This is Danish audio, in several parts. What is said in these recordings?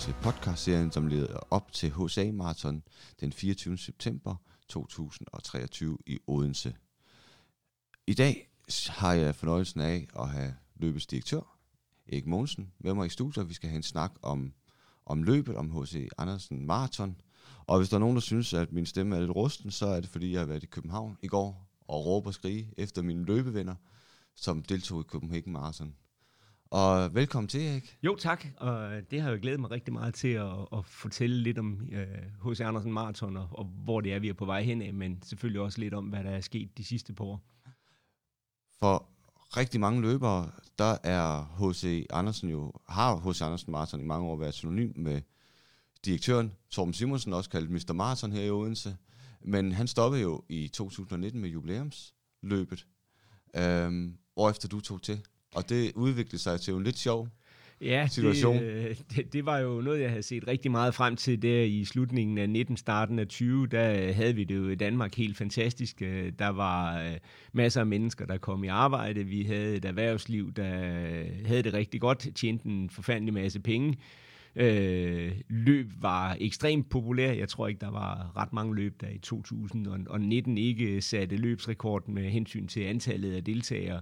Til podcastserien, som leder op til HSA Marathon den 24. september 2023 i Odense. I dag har jeg fornøjelsen af at have løbets direktør, Erik Mogensen, med mig i studiet. Vi skal have en snak om, om løbet, om H.C. Andersen Marathon. Og hvis der er nogen, der synes, at min stemme er lidt rusten, så er det fordi, jeg har været i København i går og råber og skrige efter mine løbevenner, som deltog i Copenhagen Marathon. Og velkommen til, Erik. Jo, tak. Og det har jeg glædet mig rigtig meget til at, at fortælle lidt om H.C. Øh, Andersen Marathon, og, og hvor det er, vi er på vej hen af, men selvfølgelig også lidt om, hvad der er sket de sidste par år. For rigtig mange løbere, der er H.C. Andersen jo, har H.C. Andersen Marathon i mange år været synonym med direktøren Torben Simonsen, også kaldt Mr. Marathon her i Odense. Men han stoppede jo i 2019 med jubilæumsløbet, øhm, efter du tog til. Og det udviklede sig til en lidt sjov ja, situation. Det, øh, det, det var jo noget, jeg havde set rigtig meget frem til der i slutningen af 19, starten af 20. Der havde vi det jo i Danmark helt fantastisk. Øh, der var øh, masser af mennesker, der kom i arbejde. Vi havde et erhvervsliv, der havde det rigtig godt, tjente en forfærdelig masse penge. Øh, løb var ekstremt populær. Jeg tror ikke, der var ret mange løb, der i 2019 ikke satte løbsrekorden med hensyn til antallet af deltagere.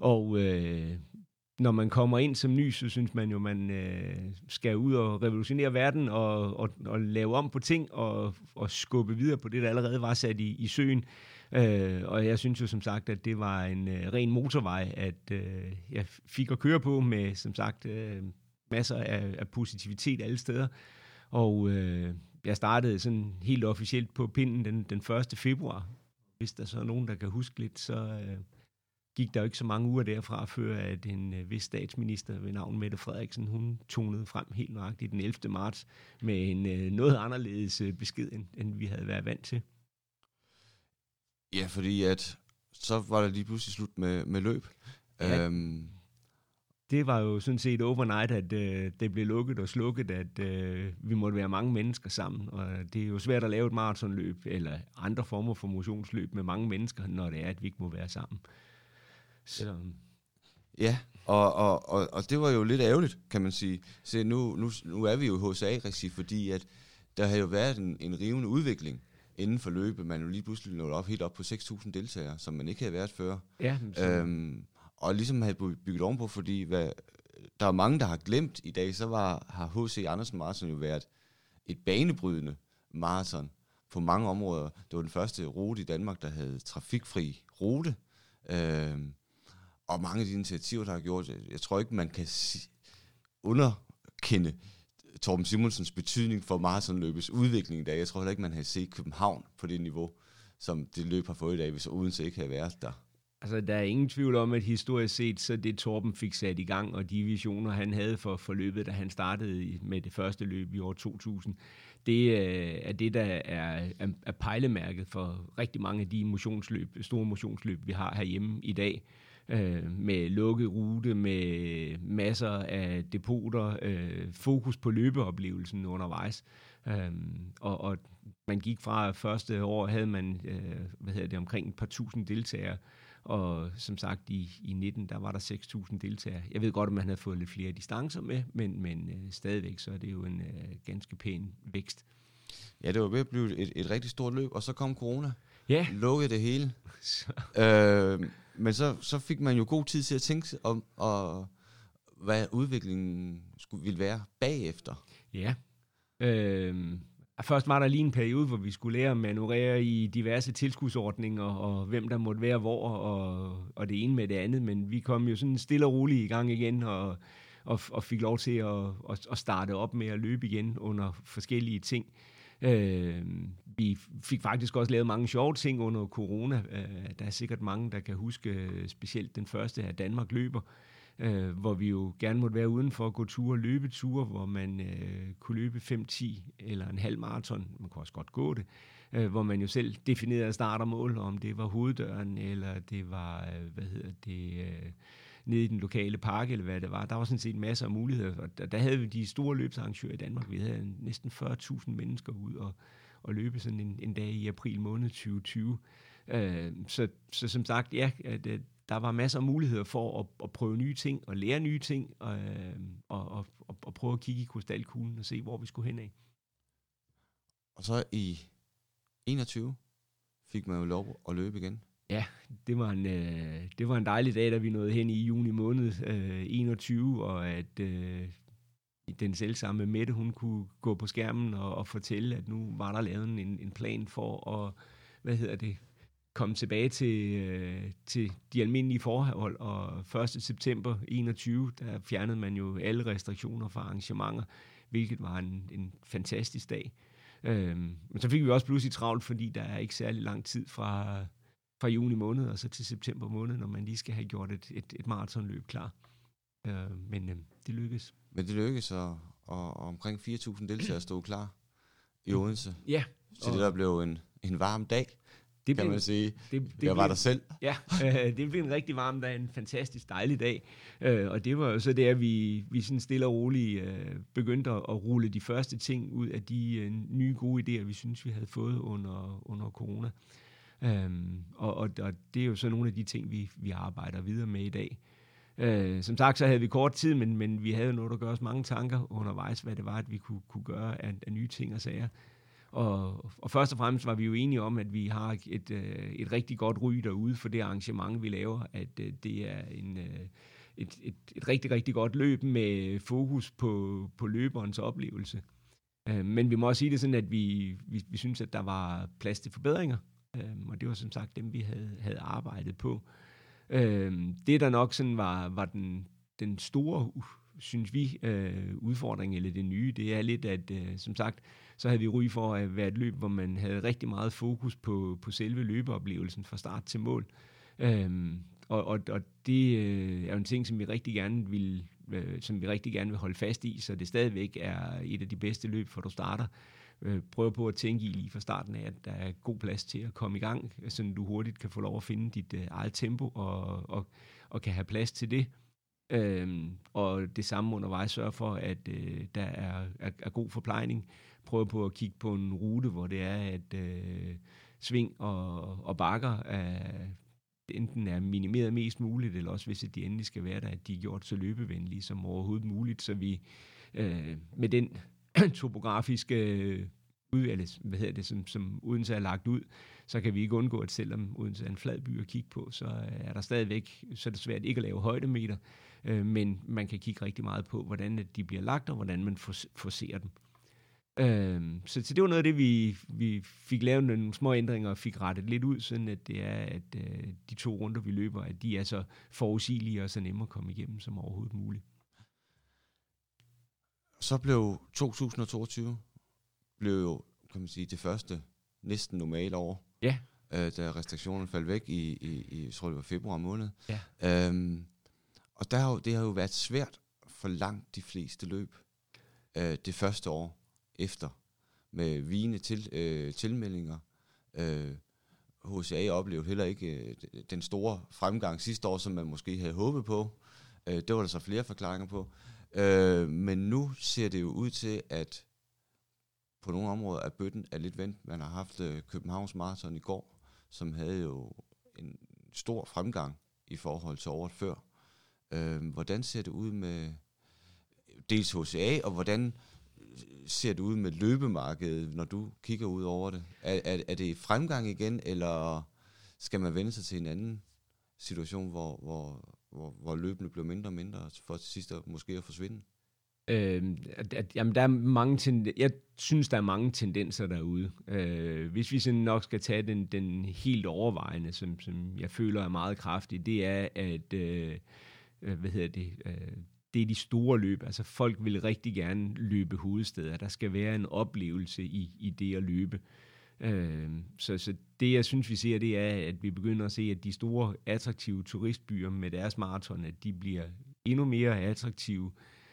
Og øh, når man kommer ind som ny, så synes man jo, man øh, skal ud og revolutionere verden og, og, og lave om på ting og, og skubbe videre på det, der allerede var sat i, i søen. Øh, og jeg synes jo som sagt, at det var en øh, ren motorvej, at øh, jeg fik at køre på med, som sagt, øh, masser af, af positivitet alle steder. Og øh, jeg startede sådan helt officielt på pinden den, den 1. februar. Hvis der så er nogen, der kan huske lidt, så... Øh, gik der jo ikke så mange uger derfra, før at en øh, vis statsminister ved navn Mette Frederiksen, hun tonede frem helt nøjagtigt den 11. marts med en øh, noget anderledes øh, besked, end, end vi havde været vant til. Ja, fordi at så var der lige pludselig slut med, med løb. Ja. Øhm. Det var jo sådan set overnight, at øh, det blev lukket og slukket, at øh, vi måtte være mange mennesker sammen. Og det er jo svært at lave et maratonløb eller andre former for motionsløb med mange mennesker, når det er, at vi ikke må være sammen. Så. Ja, og, og, og, og det var jo lidt ærgerligt, kan man sige. Så nu, nu, nu er vi jo i HSA-regi, fordi at der har jo været en, en rivende udvikling inden for løbet. Man er jo lige pludselig nået op, helt op på 6.000 deltagere, som man ikke havde været før. Ja, øhm, og ligesom havde bygget ovenpå, fordi hvad, der er mange, der har glemt i dag, så var, har H.C. Andersen Marathon jo været et banebrydende maraton på mange områder. Det var den første rute i Danmark, der havde trafikfri rute. Øhm, og mange af de initiativer, der har gjort, jeg tror ikke, man kan underkende Torben Simonsens betydning for maratonløbets udvikling i dag. Jeg tror heller ikke, man har set København på det niveau, som det løb har fået i dag, hvis Odense ikke havde været der. Altså, der er ingen tvivl om, at historisk set, så det Torben fik sat i gang, og de visioner, han havde for forløbet, da han startede med det første løb i år 2000, det øh, er det, der er, er pejlemærket for rigtig mange af de motionsløb, store motionsløb, vi har herhjemme i dag øh, med lukket rute, med masser af depoter, øh, fokus på løbeoplevelsen undervejs. Øh, og, og man gik fra første år, havde man øh, hvad hedder det, omkring et par tusind deltagere, og som sagt i, i 19, der var der 6.000 deltagere. Jeg ved godt, at man havde fået lidt flere distancer med, men, men øh, stadigvæk så er det jo en øh, ganske pæn vækst. Ja, det var ved at blive et, et rigtig stort løb, og så kom corona. Ja. Lukkede det hele. øh, men så, så fik man jo god tid til at tænke om, og, hvad udviklingen skulle, ville være bagefter. Ja. Øh, først var der lige en periode, hvor vi skulle lære at manøvrere i diverse tilskudsordninger, og hvem der måtte være hvor, og, og det ene med det andet. Men vi kom jo sådan stille og roligt i gang igen, og, og, og fik lov til at, at, at starte op med at løbe igen under forskellige ting. Øh, Øh, vi fik faktisk også lavet mange sjove ting under corona. Øh, der er sikkert mange, der kan huske øh, specielt den første af Danmark løber, øh, hvor vi jo gerne måtte være uden for at gå ture, løbeture, hvor man øh, kunne løbe 5-10 eller en halv maraton. Man kunne også godt gå det. Øh, hvor man jo selv definerede start og mål, om det var hoveddøren, eller det var, øh, hvad hedder det... Øh, nede i den lokale park, eller hvad det var. Der var sådan set masser af muligheder. Og der, der havde vi de store løbsarrangører i Danmark. Vi havde næsten 40.000 mennesker ud og, og løbe sådan en, en dag i april måned 2020. Øh, så, så som sagt, ja, at, at der var masser af muligheder for at, at prøve nye ting og lære nye ting øh, og, og, og, og prøve at kigge i krystalkuglen og se, hvor vi skulle hen af. Og så i 21 fik man jo lov at løbe igen. Ja, det var en, øh, det var en dejlig dag, da vi nåede hen i juni måned øh, 21, og at øh, den selv samme Mette, hun kunne gå på skærmen og, og fortælle, at nu var der lavet en, en plan for at, hvad hedder det, komme tilbage til, øh, til de almindelige forhold, og 1. september 21, der fjernede man jo alle restriktioner for arrangementer, hvilket var en, en fantastisk dag. Øhm, men så fik vi også pludselig travlt, fordi der er ikke særlig lang tid fra, fra juni måned og så til september måned, når man lige skal have gjort et, et, et maratonløb klar. Øh, men øh, det lykkedes. Men det lykkedes, og, og, og omkring 4.000 deltagere stod klar i Odense. Ja. Så det der blev en, en varm dag, det kan blev, man sige. Det, det jeg var der selv. Ja, øh, det blev en rigtig varm dag, en fantastisk dejlig dag. Øh, og det var jo så der, vi, vi sådan stille og roligt øh, begyndte at, at rulle de første ting ud af de øh, nye gode idéer, vi synes, vi havde fået under, under corona. Øhm, og, og, og det er jo så nogle af de ting, vi, vi arbejder videre med i dag. Øh, som sagt, så havde vi kort tid, men, men vi havde noget, der gør os mange tanker undervejs, hvad det var, at vi kunne, kunne gøre af, af nye ting og sager. Og, og først og fremmest var vi jo enige om, at vi har et, øh, et rigtig godt ry derude for det arrangement, vi laver, at øh, det er en, øh, et, et, et rigtig, rigtig godt løb med fokus på, på løberens oplevelse. Øh, men vi må også sige det sådan, at vi, vi, vi synes, at der var plads til forbedringer, Øhm, og det var som sagt dem, vi havde, havde arbejdet på. Øhm, det, der nok sådan var, var den, den store, synes vi, øh, udfordring, eller det nye, det er lidt, at øh, som sagt, så havde vi ry for at være et løb, hvor man havde rigtig meget fokus på, på selve løbeoplevelsen fra start til mål. Øhm, og, og, og det øh, er jo en ting, som vi rigtig gerne vil, øh, som vi rigtig gerne vil holde fast i, så det stadigvæk er et af de bedste løb, for du starter. Øh, prøv på at tænke i lige fra starten af, at der er god plads til at komme i gang, så du hurtigt kan få lov at finde dit øh, eget tempo og, og, og kan have plads til det. Øhm, og det samme undervejs sørge for, at øh, der er, er, er god forplejning prøve på at kigge på en rute, hvor det er, at øh, sving og, og bakker er, enten er minimeret mest muligt, eller også hvis de endelig skal være der, at de er gjort så løbevenlige som overhovedet muligt, så vi øh, med den topografiske øh, udvalg, hvad hedder det, som, som Odense er lagt ud, så kan vi ikke undgå, at selvom Odense er en flad by at kigge på, så øh, er der stadigvæk, så er det svært ikke at lave højdemeter, øh, men man kan kigge rigtig meget på, hvordan de bliver lagt, og hvordan man forser dem. Øh, så, så det var noget af det, vi, vi fik lavet nogle små ændringer og fik rettet lidt ud, sådan at det er, at øh, de to runder, vi løber, at de er så forudsigelige og så nemme at komme igennem som overhovedet muligt. Så blev 2022 blev jo, kan man sige, det første næsten normale år. Ja. Øh, da restriktionerne faldt væk i, i, i jeg tror det var februar måned. Ja. Øhm, og der har jo, det har jo været svært for langt de fleste løb øh, det første år efter med vigende til, øh, tilmeldinger. Øh, HCA oplevede heller ikke øh, den store fremgang sidste år, som man måske havde håbet på. Øh, det var der så flere forklaringer på. Øh, men nu ser det jo ud til, at på nogle områder er bøtten er lidt vendt. Man har haft øh, Københavns Marathon i går, som havde jo en stor fremgang i forhold til året før. Øh, hvordan ser det ud med dels HCA, og hvordan ser det ud med løbemarkedet, når du kigger ud over det? Er, er, er det fremgang igen, eller skal man vende sig til en anden situation, hvor, hvor, hvor, hvor løbende bliver mindre og mindre, for til sidst at, måske at forsvinde? Øh, at, at, jamen, der er mange tenden- jeg synes, der er mange tendenser derude. Øh, hvis vi sådan nok skal tage den, den helt overvejende, som, som jeg føler er meget kraftig, det er, at øh, øh hvad hedder det, øh, det er de store løb. Altså folk vil rigtig gerne løbe hovedsteder. Der skal være en oplevelse i, i det at løbe. Øh, Øhm, så, så det, jeg synes, vi ser, det er, at vi begynder at se, at de store, attraktive turistbyer med deres maraton, at de bliver endnu mere attraktive,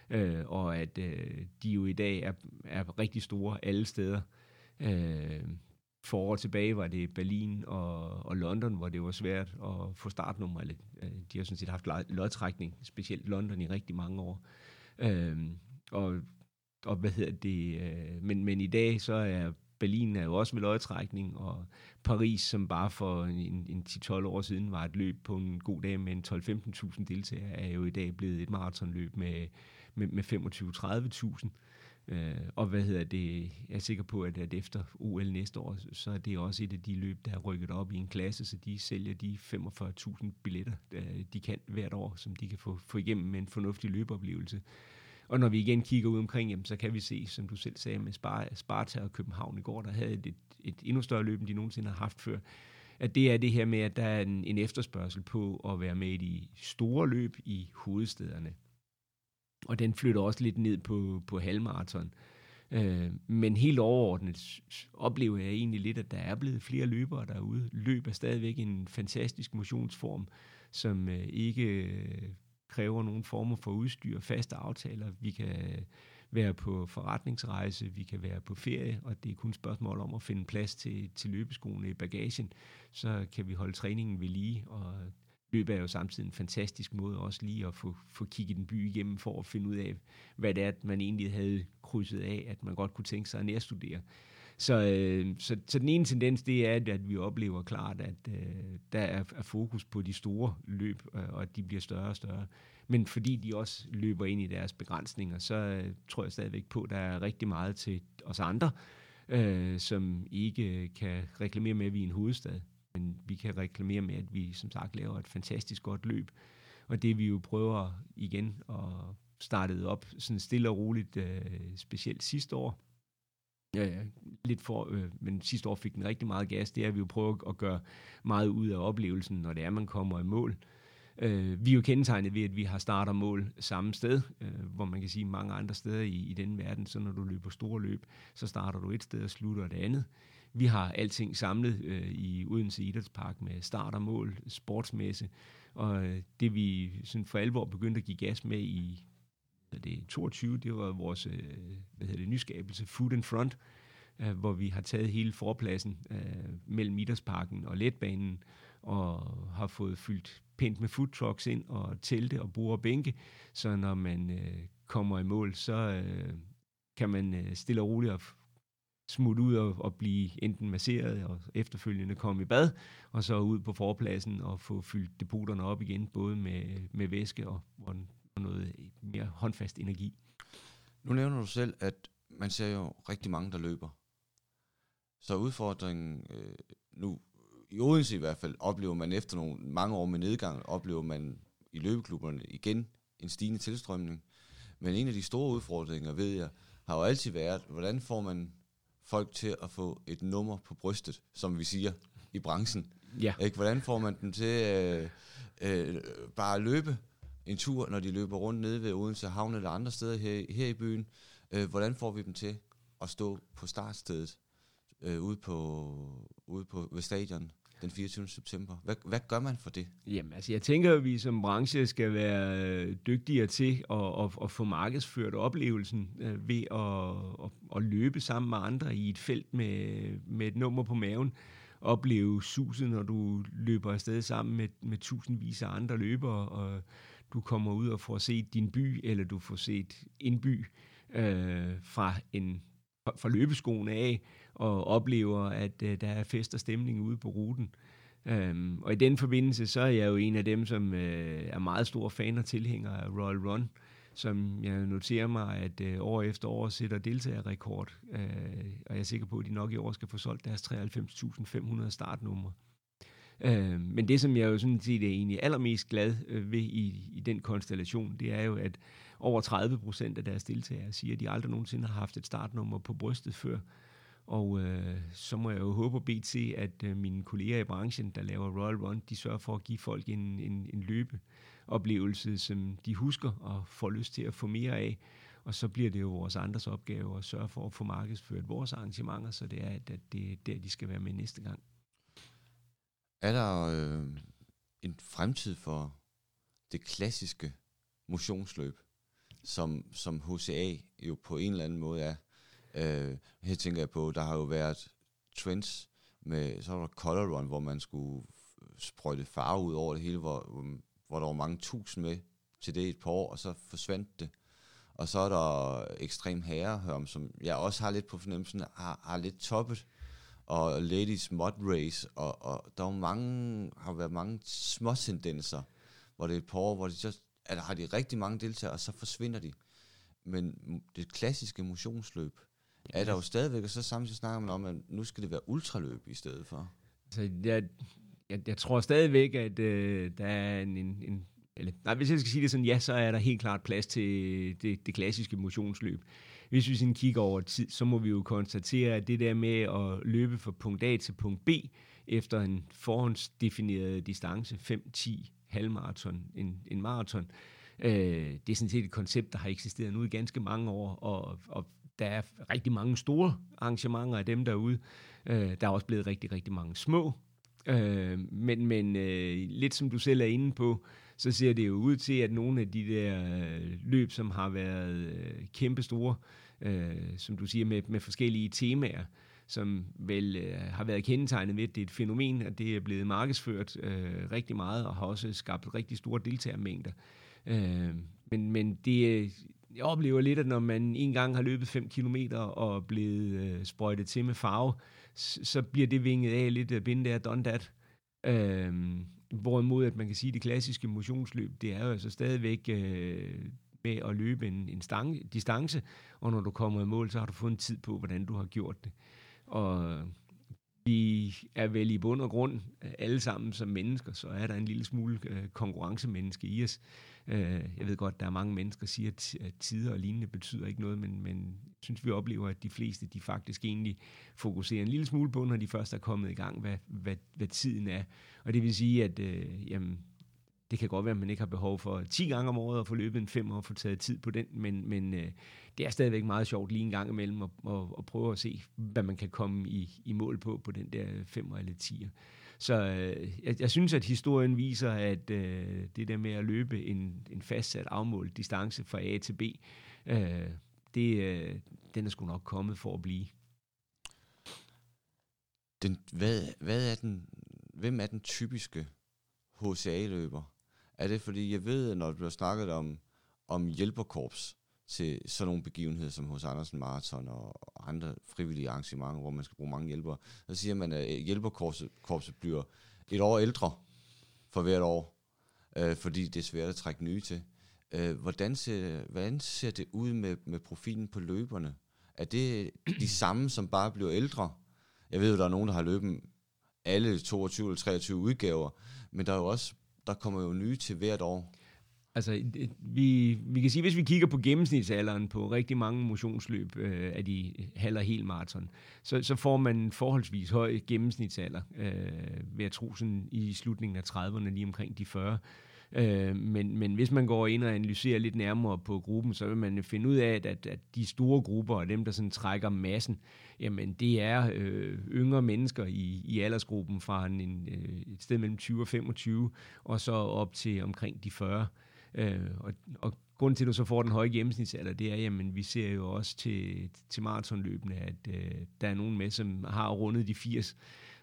øh, og at øh, de jo i dag er, er rigtig store alle steder. Øh, for år tilbage var det Berlin og, og London, hvor det var svært at få startnummer. Eller, øh, de har sådan set haft lodtrækning, specielt London i rigtig mange år. Øh, og, og hvad hedder det? Øh, men, men i dag så er Berlin er jo også med løjetrækning, og Paris, som bare for en, en 10-12 år siden var et løb på en god dag med en 12-15.000 deltagere, er jo i dag blevet et maratonløb med, med, med 25-30.000. Øh, og hvad hedder det, jeg er sikker på, at, at efter OL næste år, så er det også et af de løb, der er rykket op i en klasse, så de sælger de 45.000 billetter, øh, de kan hvert år, som de kan få, få igennem med en fornuftig løbeoplevelse. Og når vi igen kigger ud omkring, jamen, så kan vi se, som du selv sagde med Sparta og København i går, der havde et, et, et endnu større løb, end de nogensinde har haft før, at det er det her med, at der er en, en efterspørgsel på at være med i de store løb i hovedstederne. Og den flytter også lidt ned på, på halvmarathon. Øh, men helt overordnet oplever jeg egentlig lidt, at der er blevet flere løbere derude. Løb er stadigvæk en fantastisk motionsform, som øh, ikke øh, kræver nogen former for udstyr, faste aftaler. Vi kan være på forretningsrejse, vi kan være på ferie, og det er kun et spørgsmål om at finde plads til, til løbeskoene i bagagen. Så kan vi holde træningen ved lige, og løb er jo samtidig en fantastisk måde også lige at få, få kigget en by igennem for at finde ud af, hvad det er, at man egentlig havde krydset af, at man godt kunne tænke sig at nærstudere. Så, øh, så, så den ene tendens, det er, at vi oplever klart, at øh, der er, er fokus på de store løb, øh, og at de bliver større og større. Men fordi de også løber ind i deres begrænsninger, så øh, tror jeg stadigvæk på, at der er rigtig meget til os andre, øh, som ikke kan reklamere med, at vi er en hovedstad. Men vi kan reklamere med, at vi som sagt laver et fantastisk godt løb. Og det vi jo prøver igen at startede op sådan stille og roligt, øh, specielt sidste år, ja, lidt for, øh, men sidste år fik den rigtig meget gas, det er, at vi jo prøver at gøre meget ud af oplevelsen, når det er, man kommer i mål. Øh, vi er jo kendetegnet ved, at vi har start og mål samme sted, øh, hvor man kan sige mange andre steder i, i den verden, så når du løber store løb, så starter du et sted og slutter et andet. Vi har alting samlet øh, i Odense Idrætspark med start og mål, sportsmesse, og øh, det vi sådan for alvor begyndte at give gas med i det 22, det var vores øh, hvad hedder det, nyskabelse Food in Front, øh, hvor vi har taget hele forpladsen øh, mellem Idrætsparken og letbanen, og har fået fyldt pænt med food trucks ind, og telte og bruger bænke, så når man øh, kommer i mål, så øh, kan man øh, stille og roligt smutte ud og, og blive enten masseret og efterfølgende komme i bad, og så ud på forpladsen og få fyldt depoterne op igen, både med, med væske og, og noget mere håndfast energi. Nu nævner du selv, at man ser jo rigtig mange, der løber. Så udfordringen, øh, nu i Odense i hvert fald, oplever man efter nogle mange år med nedgang, oplever man i løbeklubberne igen en stigende tilstrømning. Men en af de store udfordringer, ved jeg, har jo altid været, hvordan får man folk til at få et nummer på brystet, som vi siger i branchen. Ja. Ikke? Hvordan får man dem til øh, øh, bare at løbe en tur, når de løber rundt nede ved Odense Havn eller andre steder her, her i byen? Øh, hvordan får vi dem til at stå på startstedet øh, ude, på, ude på, ved stadion den 24. september. Hvad, hvad gør man for det? Jamen, altså, jeg tænker, at vi som branche skal være øh, dygtigere til at, at, at få markedsført oplevelsen øh, ved at, at, at løbe sammen med andre i et felt med, med et nummer på maven. Opleve suset, når du løber afsted sammen med, med tusindvis af andre løbere, og du kommer ud og får set din by, eller du får set en by øh, fra en fra løbeskoene af, og oplever, at øh, der er fest og stemning ude på ruten. Øhm, og i den forbindelse, så er jeg jo en af dem, som øh, er meget stor fan og tilhænger af Royal Run, som jeg noterer mig, at øh, år efter år sætter deltagerrekord, øh, og jeg er sikker på, at de nok i år skal få solgt deres 93.500 startnumre. Øh, men det, som jeg jo sådan set er egentlig allermest glad øh, ved i, i den konstellation, det er jo, at over 30 procent af deres deltagere siger, at de aldrig nogensinde har haft et startnummer på brystet før. Og øh, så må jeg jo håbe og bede til, at øh, mine kolleger i branchen, der laver Royal Run, de sørger for at give folk en, en, en løbeoplevelse, som de husker og får lyst til at få mere af. Og så bliver det jo vores andres opgave at sørge for at få markedsført vores arrangementer, så det er, at det er der, de skal være med næste gang. Er der øh, en fremtid for det klassiske motionsløb, som, som HCA jo på en eller anden måde er? Øh, her tænker jeg på, der har jo været trends med, så var der Color Run, hvor man skulle sprøjte farve ud over det hele, hvor, øhm, hvor der var mange tusind med til det et par år, og så forsvandt det. Og så er der Ekstrem Herrehørm, som jeg også har lidt på fornemmelsen, har, har lidt toppet. Og Ladies Mod Race, og, og der er mange, har været mange små tendenser, hvor det er et par år, hvor de så, eller har de rigtig mange deltagere, og så forsvinder de. Men det klassiske motionsløb er der jo stadigvæk, og så samtidig snakker man om, at nu skal det være ultraløb i stedet for. Så jeg, jeg, jeg tror stadigvæk, at øh, der er en, en, en eller, nej, hvis jeg skal sige det sådan, ja, så er der helt klart plads til det, det klassiske motionsløb. Hvis vi sådan kigger over tid, så må vi jo konstatere, at det der med at løbe fra punkt A til punkt B, efter en forhåndsdefineret distance, 5, 10, halvmarathon, en, en maraton, øh, det er sådan set et koncept, der har eksisteret nu i ganske mange år, og, og der er rigtig mange store arrangementer af dem derude. Øh, der er også blevet rigtig, rigtig mange små. Øh, men men øh, lidt som du selv er inde på, så ser det jo ud til, at nogle af de der øh, løb, som har været øh, kæmpe store, øh, som du siger, med, med forskellige temaer, som vel øh, har været kendetegnet ved, at det er et fænomen, at det er blevet markedsført øh, rigtig meget, og har også skabt rigtig store deltagermængder. Øh, men, men det, øh, jeg oplever lidt, at når man en gang har løbet 5 km og blevet øh, sprøjtet til med farve, så bliver det vinget af lidt af binde der, done that. Øh, hvorimod, at man kan sige, at det klassiske motionsløb, det er jo altså stadigvæk øh, med at løbe en, en stang, distance, og når du kommer i mål, så har du fået en tid på, hvordan du har gjort det. Og vi er vel i bund og grund øh, alle sammen som mennesker, så er der en lille smule øh, konkurrencemenneske i os. Øh, jeg ved godt, der er mange mennesker, der siger, at tider og lignende betyder ikke noget, men, men jeg synes, vi oplever, at de fleste de faktisk egentlig fokuserer en lille smule på, når de først er kommet i gang, hvad, hvad, hvad tiden er. Og det vil sige, at øh, jamen, det kan godt være, at man ikke har behov for 10 gange om året at få løbet en fem og få taget tid på den, men, men øh, det er stadigvæk meget sjovt lige en gang imellem at, at, at prøve at se, hvad man kan komme i, i mål på, på den der 5 eller 10'er. Så øh, jeg, jeg synes, at historien viser, at øh, det der med at løbe en, en fastsat afmålt distance fra A til B, øh, det, øh, den er sgu nok kommet for at blive. Den, hvad, hvad er den, hvem er den typiske HCA-løber? Er det fordi, jeg ved, når du har snakket om, om hjælperkorps til sådan nogle begivenheder som hos Andersen Marathon og andre frivillige arrangementer, hvor man skal bruge mange hjælpere, så siger man, at øh, hjælperkorpset bliver et år ældre for hvert år, øh, fordi det er svært at trække nye til. Øh, hvordan, ser, hvordan ser det ud med, med profilen på løberne? Er det de samme, som bare bliver ældre? Jeg ved jo, der er nogen, der har løbet alle 22 eller 23 udgaver, men der er jo også der kommer jo nye til hvert år. Altså, vi, vi kan sige, hvis vi kigger på gennemsnitsalderen på rigtig mange motionsløb øh, af de halv- og hel maraton, så, så får man en forholdsvis høj gennemsnitsalder, øh, ved at tro sådan i slutningen af 30'erne, lige omkring de 40. Øh, men, men hvis man går ind og analyserer lidt nærmere på gruppen, så vil man finde ud af, at, at, at de store grupper og dem, der sådan trækker massen, jamen det er øh, yngre mennesker i, i aldersgruppen fra en, øh, et sted mellem 20 og 25, og så op til omkring de 40. Øh, og, og grunden til, at du så får den høje gennemsnitsalder, det er, jamen vi ser jo også til, til maratonløbene, at øh, der er nogen med, som har rundet de 80,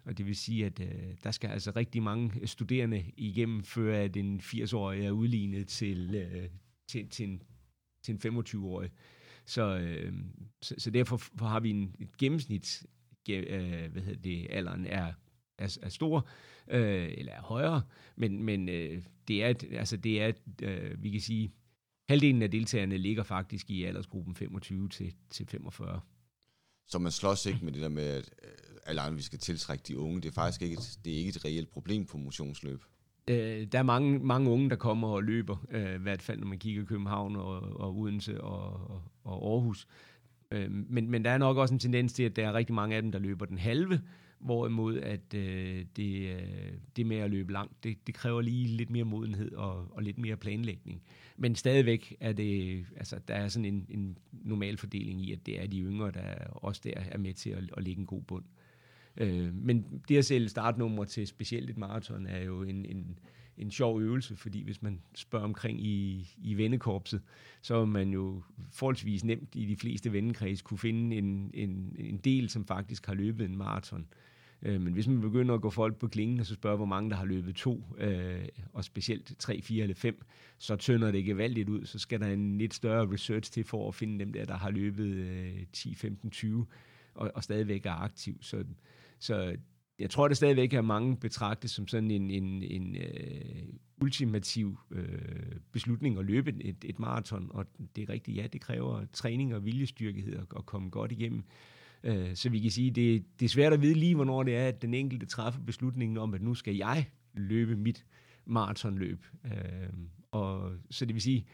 og det vil sige, at øh, der skal altså rigtig mange studerende igennem, før at en 80-årig er udlignet til, øh, til, til, en, til en 25-årig. Så, øh, så, så derfor har vi en et gennemsnit, øh, hvad hedder det, alderen er, er, er stor, øh, eller er højere, men, men øh, det er, altså det er, øh, vi kan sige, halvdelen af deltagerne ligger faktisk i aldersgruppen 25 til, til 45. Så man slås ikke med det der med, at øh, alle andre, vi skal tiltrække de unge. Det er faktisk ikke et, det er ikke et reelt problem på motionsløb. Øh, der er mange, mange unge, der kommer og løber, øh, i hvert fald når man kigger København og, og Odense og, og, og Aarhus. Øh, men, men der er nok også en tendens til, at der er rigtig mange af dem, der løber den halve, hvorimod at øh, det, øh, det med at løbe langt, det, det kræver lige lidt mere modenhed og, og lidt mere planlægning. Men stadigvæk er det, altså der er sådan en, en normal fordeling i, at det er de yngre, der også der er med til at, at lægge en god bund. Øh, men det at sælge startnummer til specielt et maraton er jo en, en, en sjov øvelse, fordi hvis man spørger omkring i, i vennekorpset, så er man jo forholdsvis nemt i de fleste vennekreds kunne finde en, en, en del, som faktisk har løbet en maraton. Øh, Øh, men hvis man begynder at gå folk på klingen og så spørge, hvor mange der har løbet to, øh, og specielt 3, 4 eller 5, så tynder det gevaldigt ud. Så skal der en lidt større research til for at finde dem der, der har løbet øh, 10, 15, 20 og, og stadigvæk er aktiv. Så, så jeg tror, det stadigvæk er mange betragtet som sådan en, en, en uh, ultimativ uh, beslutning at løbe et, et maraton, og det er rigtigt, ja, det kræver træning og viljestyrkighed at, at komme godt igennem. Uh, så vi kan sige, det, det er svært at vide lige, hvornår det er, at den enkelte træffer beslutningen om, at nu skal jeg løbe mit maratonløb. Uh, og så det vil sige,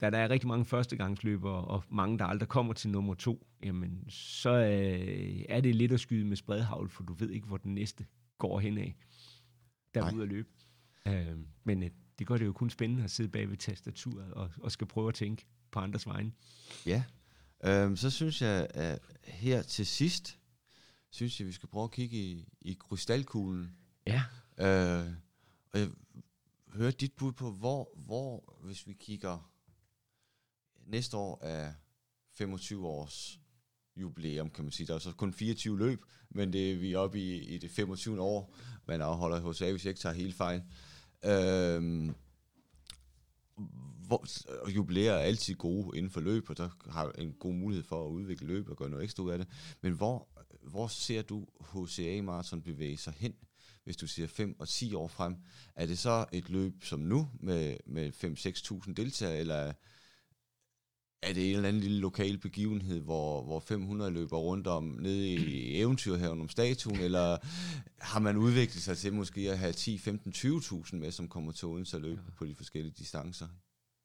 da der er rigtig mange førstegangsløbere, og mange, der aldrig kommer til nummer to, jamen, så øh, er det lidt at skyde med spredhavl, for du ved ikke, hvor den næste går hen af, der er ude at løbe. Øh, men øh, det gør det jo kun spændende at sidde bag ved tastaturet og, og skal prøve at tænke på andres vegne. Ja, øh, så synes jeg, at her til sidst, synes jeg, vi skal prøve at kigge i, i krystalkuglen. Ja. Øh, og jeg hører dit bud på, hvor, hvor hvis vi kigger næste år er 25 års jubilæum, kan man sige. Der er så kun 24 løb, men det er vi oppe i, i det 25. år, man afholder hos A, hvis jeg ikke tager helt fejl. Øhm, hvor, og jubilæer er altid gode inden for løb, og der har en god mulighed for at udvikle løb og gøre noget ekstra ud af det. Men hvor, hvor ser du HCA Marathon bevæge sig hen, hvis du siger 5 og 10 år frem? Er det så et løb som nu med, med 5-6.000 deltagere, eller er det en eller anden lille lokal begivenhed, hvor, hvor 500 løber rundt om nede i eventyrhaven om statuen, eller har man udviklet sig til måske at have 10, 15, 20.000 med, som kommer til Odense at løbe ja. på de forskellige distancer?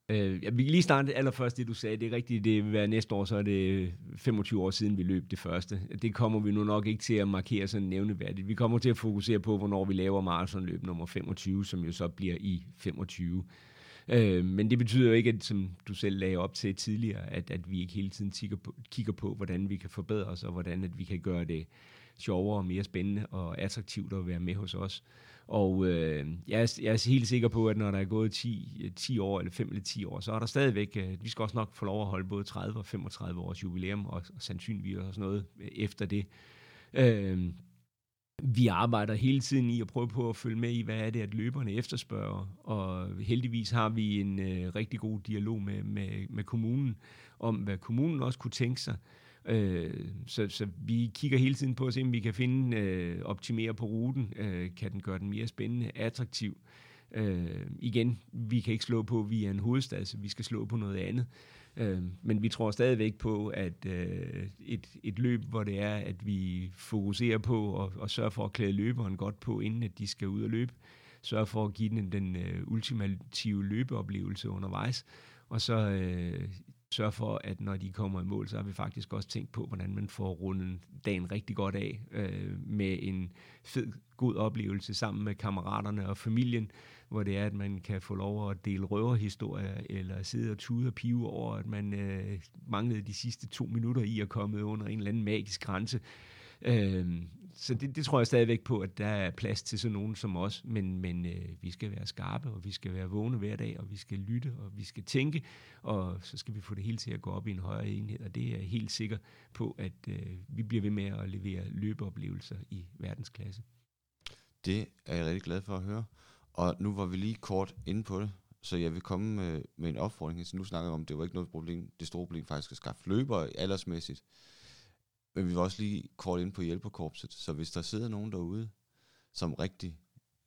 Øh, ja, vi kan lige starte allerførst det, du sagde. Det er rigtigt, det vil være næste år, så er det øh, 25 år siden, vi løb det første. Det kommer vi nu nok ikke til at markere sådan nævneværdigt. Vi kommer til at fokusere på, hvornår vi laver maratonløb nummer 25, som jo så bliver i 25. Øh, men det betyder jo ikke, at, som du selv lagde op til tidligere, at, at vi ikke hele tiden kigger på, kigger på, hvordan vi kan forbedre os, og hvordan at vi kan gøre det sjovere og mere spændende og attraktivt at være med hos os. Og øh, jeg, er, jeg er helt sikker på, at når der er gået 10, 10 år, eller 5 eller 10 år, så er der stadigvæk, øh, vi skal også nok få lov at holde både 30 og 35 års jubilæum, og, og sandsynligvis også noget øh, efter det. Øh, vi arbejder hele tiden i at prøve på at følge med i, hvad er det, at løberne efterspørger. Og heldigvis har vi en øh, rigtig god dialog med, med, med kommunen om, hvad kommunen også kunne tænke sig. Øh, så, så vi kigger hele tiden på at se, om vi kan finde, øh, optimere på ruten. Øh, kan den gøre den mere spændende, attraktiv? Øh, igen, vi kan ikke slå på, at vi er en hovedstad, så vi skal slå på noget andet. Øh, men vi tror stadigvæk på, at øh, et, et løb, hvor det er, at vi fokuserer på at, og sørge for at klæde løberen godt på, inden at de skal ud og løbe, sørge for at give den den øh, ultimative løbeoplevelse undervejs, og så øh, sørge for, at når de kommer i mål, så har vi faktisk også tænkt på, hvordan man får rundet dagen rigtig godt af øh, med en fed, god oplevelse sammen med kammeraterne og familien, hvor det er, at man kan få lov at dele røverhistorier, eller sidde og tude og pive over, at man øh, manglede de sidste to minutter i at komme under en eller anden magisk grænse. Øh, så det, det tror jeg stadigvæk på, at der er plads til sådan nogen som os, men, men øh, vi skal være skarpe, og vi skal være vågne hver dag, og vi skal lytte, og vi skal tænke, og så skal vi få det hele til at gå op i en højere enhed, og det er jeg helt sikker på, at øh, vi bliver ved med at levere løbeoplevelser i verdensklasse. Det er jeg rigtig glad for at høre. Og nu var vi lige kort inde på det, så jeg vil komme med, med en opfordring. Så nu snakker jeg om, at det var ikke noget problem. Det store problem faktisk at skaffe løbere aldersmæssigt. Men vi var også lige kort inde på hjælperkorpset. Så hvis der sidder nogen derude, som rigtig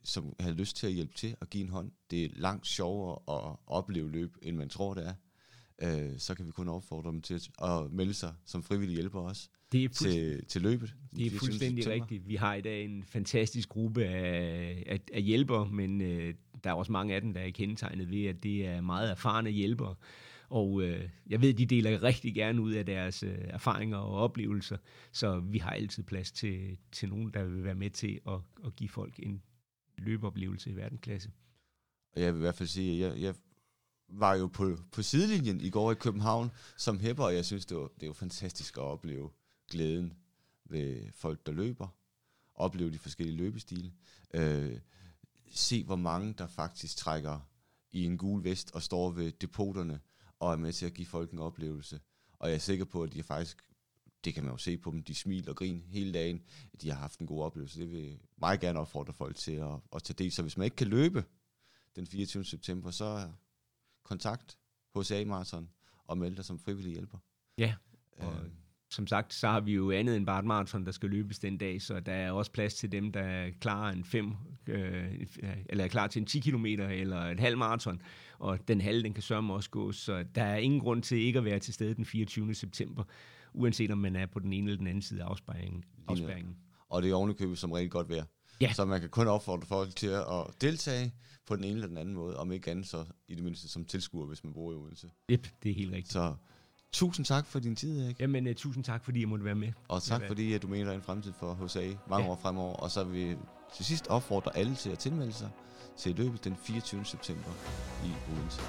som har lyst til at hjælpe til at give en hånd, det er langt sjovere at opleve løb, end man tror, det er øh, så kan vi kun opfordre dem til at, at melde sig som frivillige hjælper også det er til, til løbet. Det er fuldstændig rigtigt. Vi har i dag en fantastisk gruppe af, af, af hjælpere, men øh, der er også mange af dem, der er kendetegnet ved, at det er meget erfarne hjælpere. Og øh, jeg ved, de deler rigtig gerne ud af deres øh, erfaringer og oplevelser, så vi har altid plads til, til nogen, der vil være med til at, at give folk en løbeoplevelse i verdensklasse. Og jeg vil i hvert fald sige, at jeg, jeg var jo på, på sidelinjen i går i København som hæpper, og jeg synes, det var, det var fantastisk at opleve glæden ved folk, der løber, opleve de forskellige løbestile, øh, se hvor mange, der faktisk trækker i en gul vest og står ved depoterne og er med til at give folk en oplevelse. Og jeg er sikker på, at de faktisk det kan man jo se på dem, de smiler og griner hele dagen. De har haft en god oplevelse. Det vil jeg meget gerne opfordre folk til at, at tage del. Så hvis man ikke kan løbe den 24. september, så kontakt HCA Marathon og meld dig som frivillig hjælper. Ja, og øh. Som sagt, så har vi jo andet end bare et maraton, der skal løbes den dag, så der er også plads til dem, der er klar, en fem, øh, eller er klar til en 10 km eller et halv maraton, og den halve, den kan sørge også gå, så der er ingen grund til ikke at være til stede den 24. september, uanset om man er på den ene eller den anden side af afspærringen. afspærringen. Og det er ovenikøbet som rigtig godt vejr. Ja. Så man kan kun opfordre folk til at deltage på den ene eller den anden måde, om ikke andet så i det mindste som tilskuer, hvis man bor i Odense. Yep, det er helt rigtigt. Så tusind tak for din tid, Erik. Jamen, uh, tusind tak, fordi jeg måtte være med. Og tak, fordi at du mener, er en fremtid for HSA mange ja. år fremover. Og så vil vi til sidst opfordre alle til at tilmelde sig til løbet den 24. september i Odense.